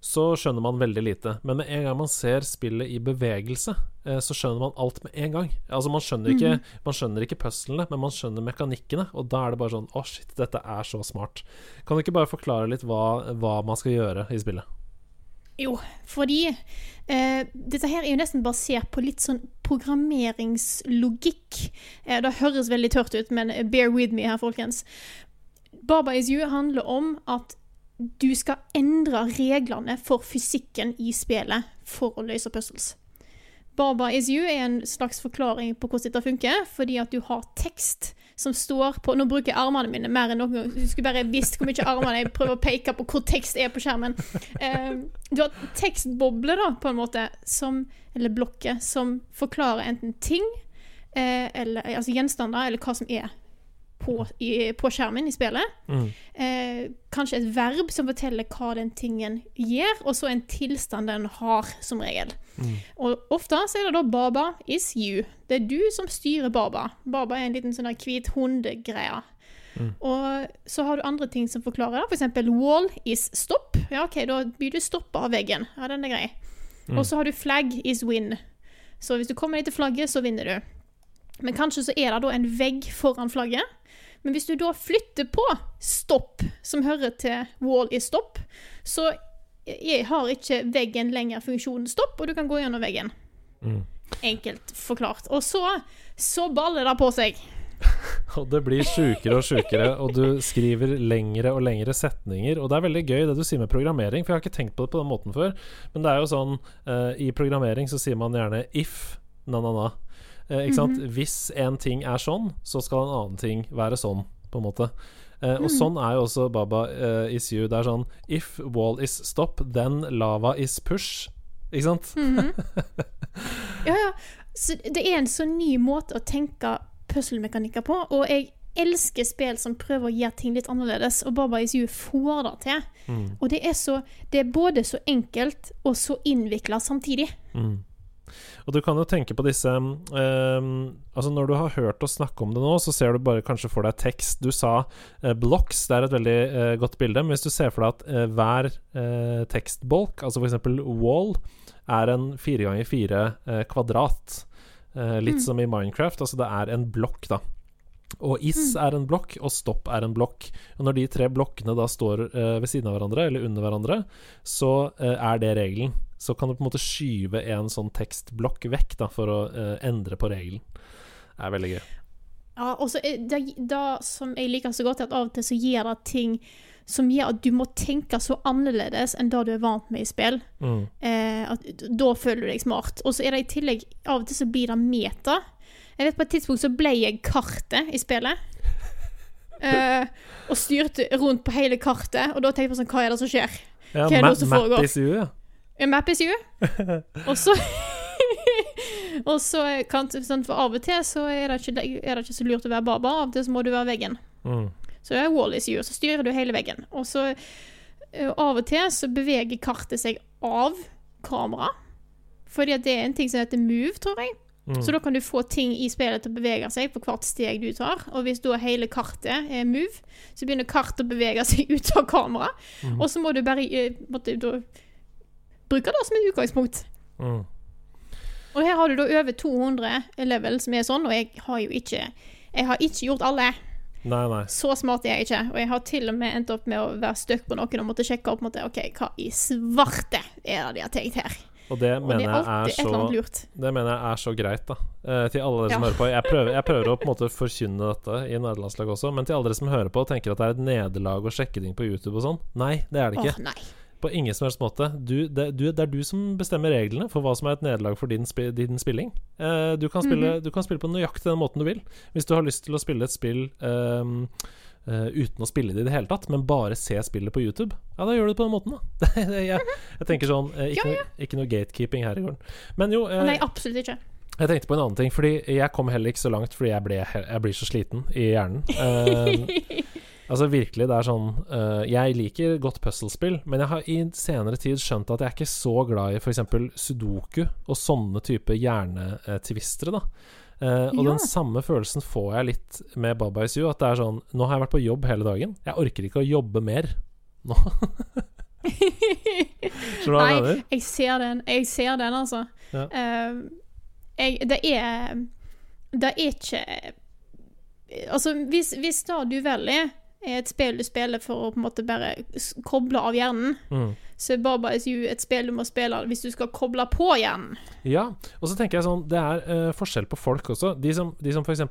så skjønner man veldig lite. Men med en gang man ser spillet i bevegelse, så skjønner man alt med en gang. Altså Man skjønner ikke, man skjønner ikke puzzlene, men man skjønner mekanikkene. Og da er det bare sånn Å, shit, dette er så smart. Kan du ikke bare forklare litt hva, hva man skal gjøre i spillet? Jo, fordi eh, dette her er jo nesten basert på litt sånn programmeringslogikk. Eh, det høres veldig tørt ut, men bear with me her, folkens. Baba is you handler om at du skal endre reglene for fysikken i spillet for å løse puzzles. Baba is you er en slags forklaring på hvordan dette funker, fordi at du har tekst som står på Nå bruker jeg armene mine mer enn noen gang. Du skulle bare visst hvor mye armene jeg prøver å peke på hvor tekst er på skjermen. Eh, du har tekstbobler, da, på en måte, som Eller blokker, som forklarer enten ting, eh, eller altså gjenstander, eller hva som er på, i, på skjermen i spillet. Mm. Eh, kanskje et verb som forteller hva den tingen gjør, og så en tilstand den har, som regel. Mm. Og ofte så er det da Baba is you. Det er du som styrer Baba. Baba er en liten sånn hvit hundegreie. Mm. Og så har du andre ting som forklarer det. For eksempel wall is stop. Ja, OK, da blir du stoppa av veggen. Ja, den er grei. Mm. Og så har du flag is win. Så hvis du kommer deg til flagget, så vinner du. Men kanskje så er det da en vegg foran flagget. Men hvis du da flytter på stopp, som hører til wall is stop, så har ikke veggen lenger funksjonen stopp, og du kan gå gjennom veggen. Mm. Enkelt forklart. Og så, så baller det på seg. Og det blir sjukere og sjukere, og du skriver lengre og lengre setninger. Og det er veldig gøy det du sier med programmering, for jeg har ikke tenkt på det på den måten før. Men det er jo sånn uh, I programmering så sier man gjerne if na-na-na. Eh, ikke sant? Hvis en ting er sånn, så skal en annen ting være sånn, på en måte. Eh, og sånn er jo også Baba eh, is you. Det er sånn If wall is stop, then lava is push. Ikke sant? Ja, ja. Så det er en så ny måte å tenke puzzle-mekanikker på, og jeg elsker spill som prøver å gjøre ting litt annerledes, og Baba Is You får det til. Mm. Og det er, så, det er både så enkelt og så innvikla samtidig. Mm. Og du kan jo tenke på disse um, Altså Når du har hørt oss snakke om det nå, så ser du bare kanskje for deg tekst. Du sa uh, blocks, det er et veldig uh, godt bilde. Men hvis du ser for deg at uh, hver tekstbolk, altså f.eks. wall, er en fire ganger fire kvadrat. Litt som i Minecraft. Altså det er en blokk, da. Og is er en blokk, og stopp er en blokk. Og når de tre blokkene da står ved siden av hverandre, eller under hverandre, så er det regelen. Så kan du på en måte skyve en sånn tekstblokk vekk da, for å eh, endre på regelen. Det er veldig gøy. Ja, og så det, som jeg liker så godt, er at av og til så gir det ting som gjør at du må tenke så annerledes enn det du er vant med i spill. Mm. Eh, at, da føler du deg smart. Og så er det i tillegg Av og til så blir det meta. Jeg vet På et tidspunkt så ble jeg kartet i spillet. Eh, og styrte rundt på hele kartet, og da tenkte jeg på sånn Hva er det som skjer? Hva er det som foregår? ja. A map is you. og så Og så kan sånn, For av og til så er det, ikke, er det ikke så lurt å være baba. Av og til så må du være veggen. Mm. Så er wall is you, så styrer du hele veggen. Og så eh, av og til så beveger kartet seg av kamera. Fordi at det er en ting som heter move, tror jeg. Mm. Så da kan du få ting i spillet til å bevege seg på hvert steg du tar. Og hvis da hele kartet er move, så begynner kartet å bevege seg ut av kamera. Mm. Og så må du bare eh, måtte, da, bruke det som et utgangspunkt. Mm. Og her har du da over 200 level som er sånn, og jeg har jo ikke Jeg har ikke gjort alle. Nei, nei. Så smart er jeg ikke. Og jeg har til og med endt opp med å være stuck på noen og måtte sjekke opp måtte, OK, hva i svarte er det de har tenkt her? Og det Og det er er så. Det mener jeg er så greit, da. Eh, til alle dere som Ja. hører på. Jeg prøver, jeg prøver å på en måte forkynne dette i nederlandslaget også, men til alle dere som hører på og tenker at det er et nederlag å sjekke ting på YouTube og sånn. Nei, det er det Åh, ikke. nei. På ingen som helst måte. Du, det, du, det er du som bestemmer reglene for hva som er et nederlag for din, spi, din spilling. Eh, du, kan spille, Mhm. du kan spille på nøyaktig den måten du vil. Hvis du har lyst til å spille et spill um, uh, uten å spille det i det hele tatt, men bare se spillet på YouTube, ja, da gjør du det på den måten, da. jeg, jeg tenker sånn eh, ikke, Noe, ikke noe gatekeeping her i gården. Men jo eh, Nei, absolutt ikke. jeg tenkte på en annen ting, fordi jeg kom heller ikke så langt fordi jeg, ble, jeg blir så sliten i hjernen. Eh, Altså virkelig, det er sånn uh, Jeg liker godt puzzlespill, men jeg har i senere tid skjønt at jeg er ikke så glad i f.eks. sudoku og sånne type hjernetvistere, da. Uh, og Ja. den samme følelsen får jeg litt med Baba Is You. At det er sånn Nå har jeg vært på jobb hele dagen. Jeg orker ikke å jobbe mer nå. Skjønner du hva jeg mener? jeg ser den. Jeg ser den, altså. Ja. Uh, jeg, det er Det er ikke Altså, hvis, hvis da du velger er et spill du spiller for å på en måte bare koble av hjernen, Mm. så Baba Is You et spill du må spille hvis du skal koble på hjernen. Ja, og så tenker jeg sånn Det er uh, forskjell på folk også. De som, de som f.eks.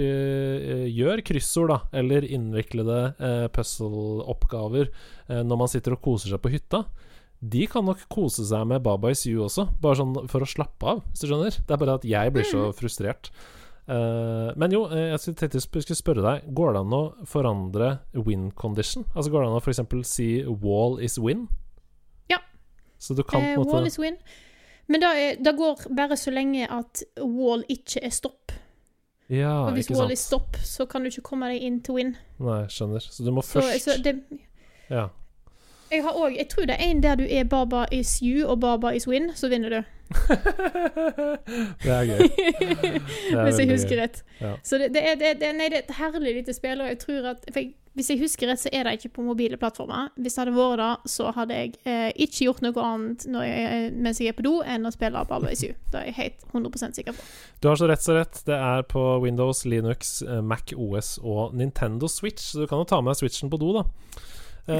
Uh, gjør kryssord, da, eller innviklede uh, puzzle-oppgaver uh, når man sitter og koser seg på hytta, de kan nok kose seg med Baba Is You også, bare sånn for å slappe av, hvis du skjønner. Det er bare at jeg blir så frustrert. Eh, men jo, eh, jeg skulle- tenkte jeg skulle spørre deg Går det an å forandre win condition? Altså Går det an å f.eks. si 'wall is win'? Ja. Så du kan Eh, på en wall måte is win. Men det går bare så lenge at wall ikke er stopp. Ja, Og hvis wall is stopp, så kan du ikke komme deg inn til win. Nei, skjønner. Så du må først så det, Ja. jeg, har også, jeg tror det er en der du er Baba is you og Baba is win, så vinner du. Det er gøy. Det er hvis jeg husker rett. Ja. Så det, det, er, det, nei, det er et herlig lite spill, og jeg tror at jeg, Hvis jeg husker rett, så er det ikke på mobile plattformer. Hvis det hadde vært det, så hadde jeg eh, ikke gjort noe annet jeg, mens jeg er på do, enn å spille på is U Det er jeg helt 100 sikker på. Du har så rett så rett. Det er på Windows, Linux, eh, Mac OS og Nintendo Switch, så du kan jo ta med Switchen på do, da. Det.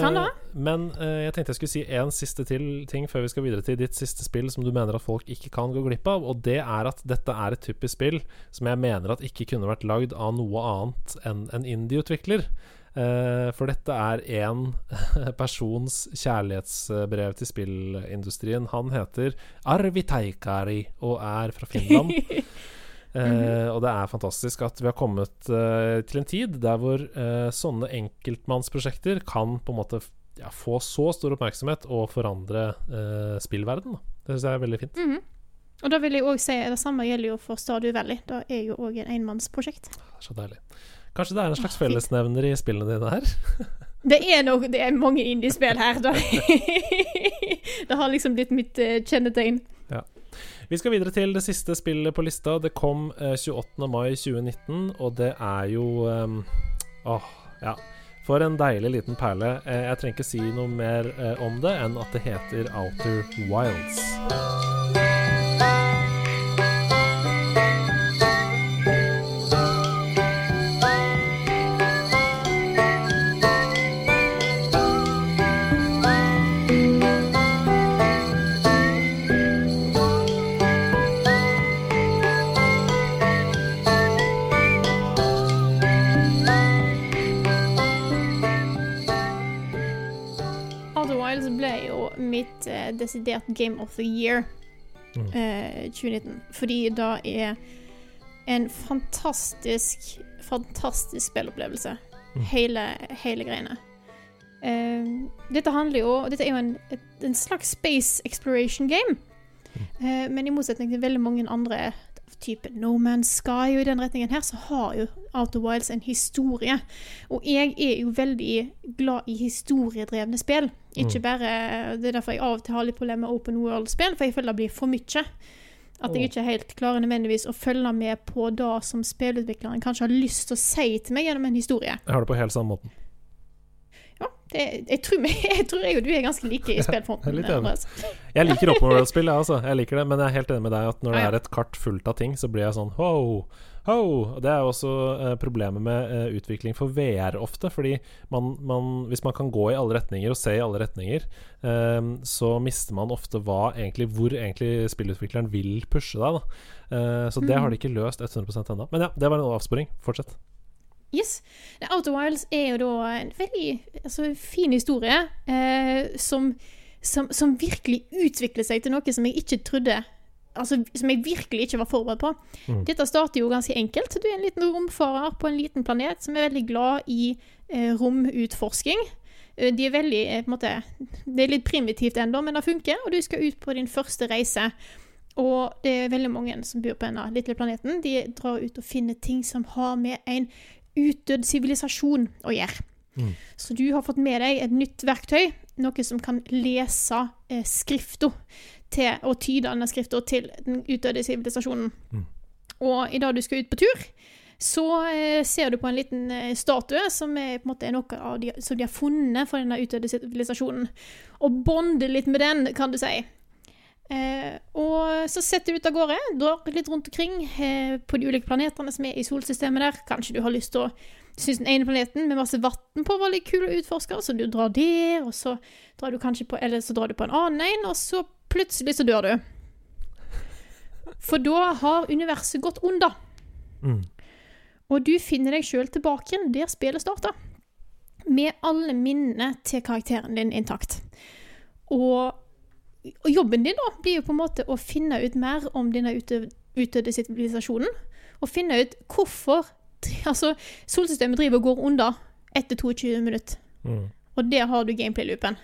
Men uh, jeg tenkte jeg skulle si én siste til ting før vi skal videre til ditt siste spill som du mener at folk ikke kan gå glipp av, og det er at dette er et typisk spill som jeg mener at ikke kunne vært lagd av noe annet enn en indie-utvikler. Eh, for dette er én persons kjærlighetsbrev til spillindustrien. Han heter Arvi Taikari og er fra Finland. Eh, og det er fantastisk at vi har kommet uh, til en tid der hvor uh, sånne enkeltmannsprosjekter kan på en måte ja, få så stor oppmerksomhet og forandre uh, spillverden. Da. Det syns jeg er veldig fint. Mhm. Og da vil jeg òg si det samme gjelder jo for Stadio Valley. Det er jo òg en enmannsprosjekt. Så deilig. Kanskje det er en slags fellesnevner i spillene dine her? Det er, nok, det er mange indiespill her. Da. det har liksom blitt mitt kjennetegn. Vi skal videre til det siste spillet på lista. Det kom eh, 28. mai 2019, og det er jo ehm, Åh, ja. For en deilig liten perle. Eh, jeg trenger ikke si noe mer eh, om det enn at det heter Outer Wilds. Mitt eh, desidert Game of the Year Mm. eh, 2019. Fordi det er en fantastisk, fantastisk spillopplevelse. Mm. Hele, hele greiene. Uh, dette handler jo Dette er jo en, et, en slags space exploration game. Uh, men i motsetning til veldig mange andre type No Man's Sky og i den retningen her, så har jo Outer Wilds en historie. Og jeg er jo veldig glad i historiedrevne spill. Ikke Mm. bare Det er derfor jeg av og til har litt problemer med open world-spill, for jeg føler det blir for mye. At jeg ikke ikke helt klarer nødvendigvis å følge med på det som spillutvikleren kanskje har lyst til å si til meg gjennom en historie. Jeg har det på helt samme måten. Ja, det, jeg, tror, jeg tror jeg og du er ganske like i spillfronten. Jeg liker open world-spill, jeg, altså. Jeg liker det, men jeg er helt enig med deg at når det er et kart fullt av ting, så blir jeg sånn ho, ho. Det er også eh, problemet med eh, utvikling for VR ofte, fordi man, man, hvis man kan gå i alle retninger og se i alle retninger, eh, så mister man ofte hva egentlig, hvor egentlig spillutvikleren vil pushe deg. Da. Eh, så det har de ikke løst 100% ennå. Men ja, det var en avsporing. Fortsett. Yes. Outer Wilds er jo da en veldig altså, fin historie eh, som, som, som virkelig utvikler seg til noe som jeg ikke trodde Altså, som jeg virkelig ikke var forberedt på. Mm. Dette starter jo ganske enkelt. Du er en liten romfarer på en liten planet som er veldig glad i eh, romutforsking. Eh, De er veldig eh, på en måte, Det er litt primitivt ennå, men det funker, og du skal ut på din første reise. Og det er veldig mange som bor på denne lille planeten. De drar ut og finner ting som har med en utdødd sivilisasjon å gjøre. Mm. Så du har fått med deg et nytt verktøy, noe som kan lese eh, skrifta og tyde denne skrifta til den utdødde sivilisasjonen. Mm. Og i dag du skal ut på tur, så eh, ser du på en liten eh, statue som er på en måte noe av de, som de har funnet for denne utdødde sivilisasjonen. Og bonder litt med den, kan du si. Eh, og så setter du ut av gårde, drar litt rundt omkring eh, på de ulike planetene som er i solsystemet der. Kanskje du har lyst til å synes den ene planeten med masse vann på var litt kul å utforske, så du drar der, og så drar du kanskje på Eller så drar du på en annen en, og så plutselig så dør du. For da har universet gått under. Mm. Og du finner deg sjøl tilbake igjen der spillet starta. Med alle minnene til karakteren din intakt. Og, og jobben din da blir jo på en måte å finne ut mer om denne utdødde sivilisasjonen. Og finne ut hvorfor altså, solsystemet driver og går under etter 22 minutter. Mm. Og der har du gameplay-loopen.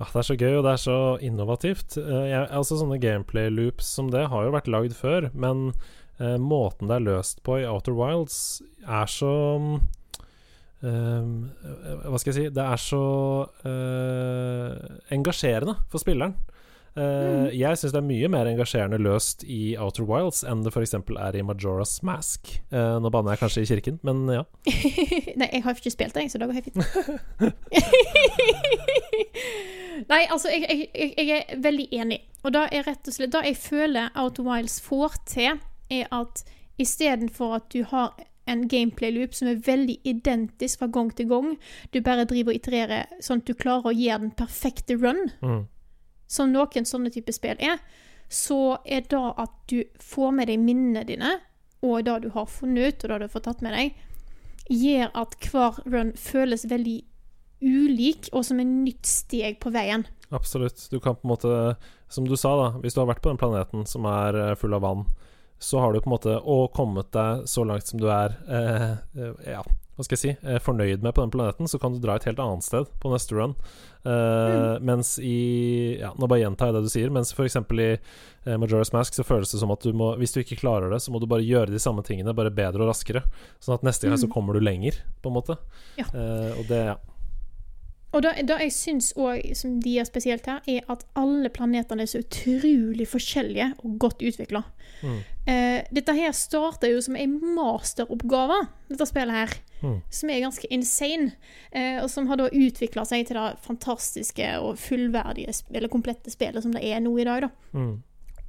Ah, det er så gøy, og det er så innovativt. Eh, jeg, altså Sånne gameplay-loops som det har jo vært lagd før, men eh, måten det er løst på i Outer Wilds, er så eh, Hva skal jeg si Det er så uh, engasjerende for spilleren. Eh, Jeg syns det er mye mer engasjerende løst i Outer Wilds enn det f.eks. er i Majora's Mask. Uh, nå banner jeg kanskje i kirken, men ja. Nei, jeg har ikke spilt det, så det går helt fint. Nei, altså, jeg, jeg, jeg, jeg er veldig enig. Og da er rett og slett Det jeg føler Outer Wilds får til, er at istedenfor at du har en gameplay-loop som er veldig identisk fra gang til gang, du bare driver og itererer sånn at du klarer å gjøre den perfekte run, Mm. som noen sånne type spill er, så er det at du får med deg minnene dine, og det du har funnet ut, og det du har fått tatt med deg, gjør at hver run føles veldig ulik, og som et nytt steg på veien. Absolutt. Du kan på en måte, som du sa, da, hvis du har vært på den planeten som er eh, full av vann, så har du på en måte og kommet deg så langt som du er eh, eh, Ja, hva skal jeg si eh, fornøyd med på den planeten, så kan du dra et helt annet sted på neste run. Eh, Mens i Ja, nå bare gjentar jeg det du sier, mens f.eks. i eh, Majora's Mask så føles det som at du må Hvis du ikke klarer det, så må du bare gjøre de samme tingene, bare bedre og raskere. Sånn at neste gang så Mm. kommer du lenger, på en måte. Ja. Eh, og det Ja. Og det, det jeg syns òg, som de er spesielt her, er at alle planetene er så utrolig forskjellige og godt utvikla. Mm. Eh, dette her starter jo som en masteroppgave, dette spillet her. Mm. Som er ganske insane. Eh, og som har da utvikla seg til det fantastiske og fullverdige, eller komplette spillet som det er nå i dag. da. Mm.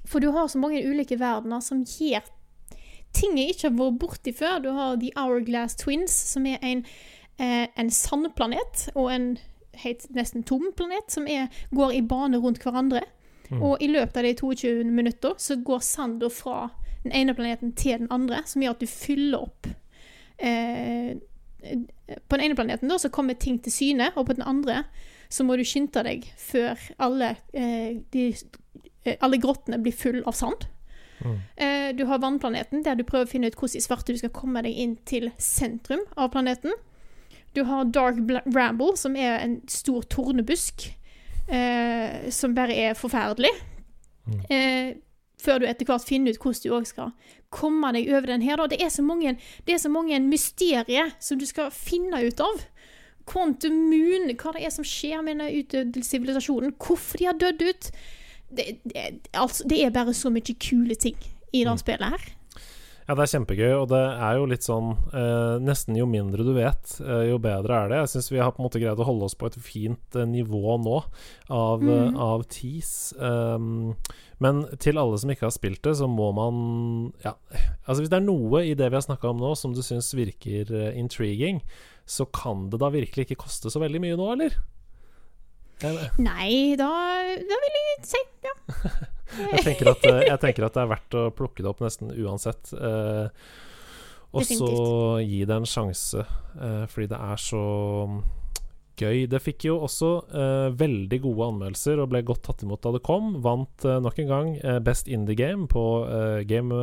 For du har så mange ulike verdener som gir ting jeg ikke har vært borti før. Du har The Hourglass Twins, som er en, eh, en sandplanet og en helt nesten tom planet, som er, går i bane rundt hverandre. Mm. Og i løpet av de 22 minutter så går sanda fra den ene planeten til den andre, som gjør at du fyller opp eh, På den ene planeten da, så kommer ting til syne, og på den andre så må du skynde deg før alle, eh, de, eh, alle grottene blir full av sand. Mm. Eh, du har vannplaneten, der du prøver å finne ut hvordan i svarte du skal komme deg inn til sentrum av planeten. Du har Dark Ramble, som er en stor tornebusk, eh, som bare er forferdelig. Mm. Eh, før du etter hvert finner ut hvordan du òg skal komme deg over den her. Det, er så mange, det er så mange mysterier som du skal finne ut av. Quantum Moon, hva det er som skjer med den utdødde sivilisasjonen, hvorfor de har dødd ut. Det, det, altså, det er bare så mye kule ting i det Mm. spillet her. Ja, det er kjempegøy, og det er jo litt sånn eh, Nesten jo mindre du vet, eh, jo bedre er det. Jeg syns vi har på en måte greid å holde oss på et fint eh, nivå nå av, Mm. eh, av tees. Um, men til alle som ikke har spilt det, så må man Ja, altså hvis det er noe i det vi har snakka om nå som du syns virker eh, intriguing, så kan det da virkelig ikke koste så veldig mye nå, eller? eller? Nei, da, da vil jeg si ja. jeg, tenker at, eh, jeg tenker at det er verdt å plukke det opp nesten uansett. Eh, og så gi det en sjanse, eh, fordi det er så gøy. Det fikk jo også eh, veldig gode anmeldelser og ble godt tatt imot da det kom. Vant nok en gang Best Indie Game på Game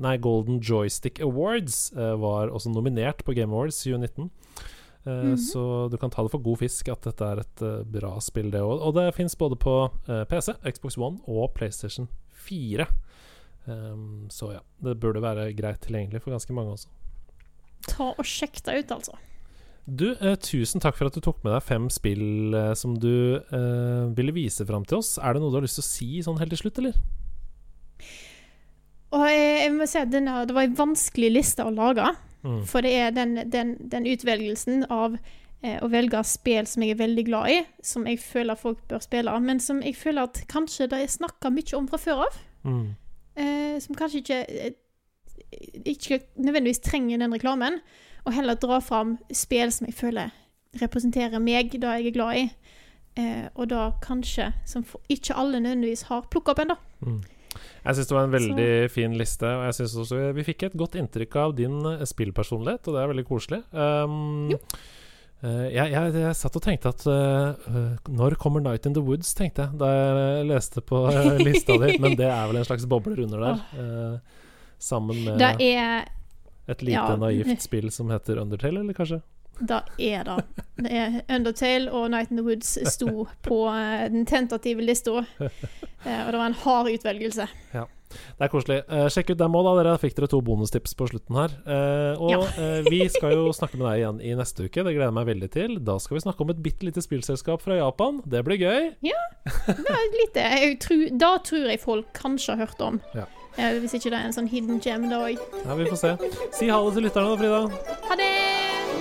Nei, Golden Joystick Awards. var også nominert på Game Awards 2019. Eh, Mhm. Så du kan ta det for god fisk at dette er et uh, bra spill, det òg. Og det fins både på uh, PC, Xbox One og PlayStation 4. Um, så ja, det burde være greit tilgjengelig for ganske mange også. Ta og sjekk det ut, altså. Du, eh, tusen takk for at du tok med deg fem spill eh, som du eh, ville vise fram til oss. Er det noe du har lyst til å si sånn helt til slutt, eller? Og jeg, jeg må si at denne, det var en vanskelig liste å lage. Mm. For det er den, den, den utvelgelsen av eh, å velge spill som jeg er veldig glad i, som jeg føler folk bør spille, men som jeg føler at kanskje det er snakka mye om fra før av. Mm. Eh, som kanskje ikke eh, ikke nødvendigvis trenger den reklamen, og heller dra fram spill som jeg føler representerer meg, det jeg er glad i. Eh, og da kanskje som for, ikke alle nødvendigvis har plukka opp ennå. Mm. Jeg syns det var en veldig fin liste, og jeg syns også vi fikk et godt inntrykk av din eh, spillpersonlighet, og det er veldig koselig. Um, Jo. eh, jeg, jeg, jeg satt og tenkte at eh, Når kommer Night in the Woods, tenkte jeg da jeg leste på lista di, men det er vel en slags bobler under der. Uh, sammen med er et lite ja. naivt spill som heter Undertale, eller kanskje? Det er det. Det er Undertale og Night in the Woods sto på eh, den tentative lista. Eh, og det var en hard utvelgelse. Det er koselig. Eh, sjekk ut dem òg, da. Dere fikk dere to bonustips på slutten her. Eh, og Ja. eh, vi skal jo snakke med deg igjen i neste uke. Det gleder jeg meg veldig til. Da skal vi snakke om et bitte lite spillselskap fra Japan. Det blir gøy. Det er. Jeg tror, da tror jeg folk kanskje har hørt om. Ja. Eh, hvis ikke det er en sånn hidden gem, da òg. Ja, Vi får se. Si ha det til lytterne, da, Frida.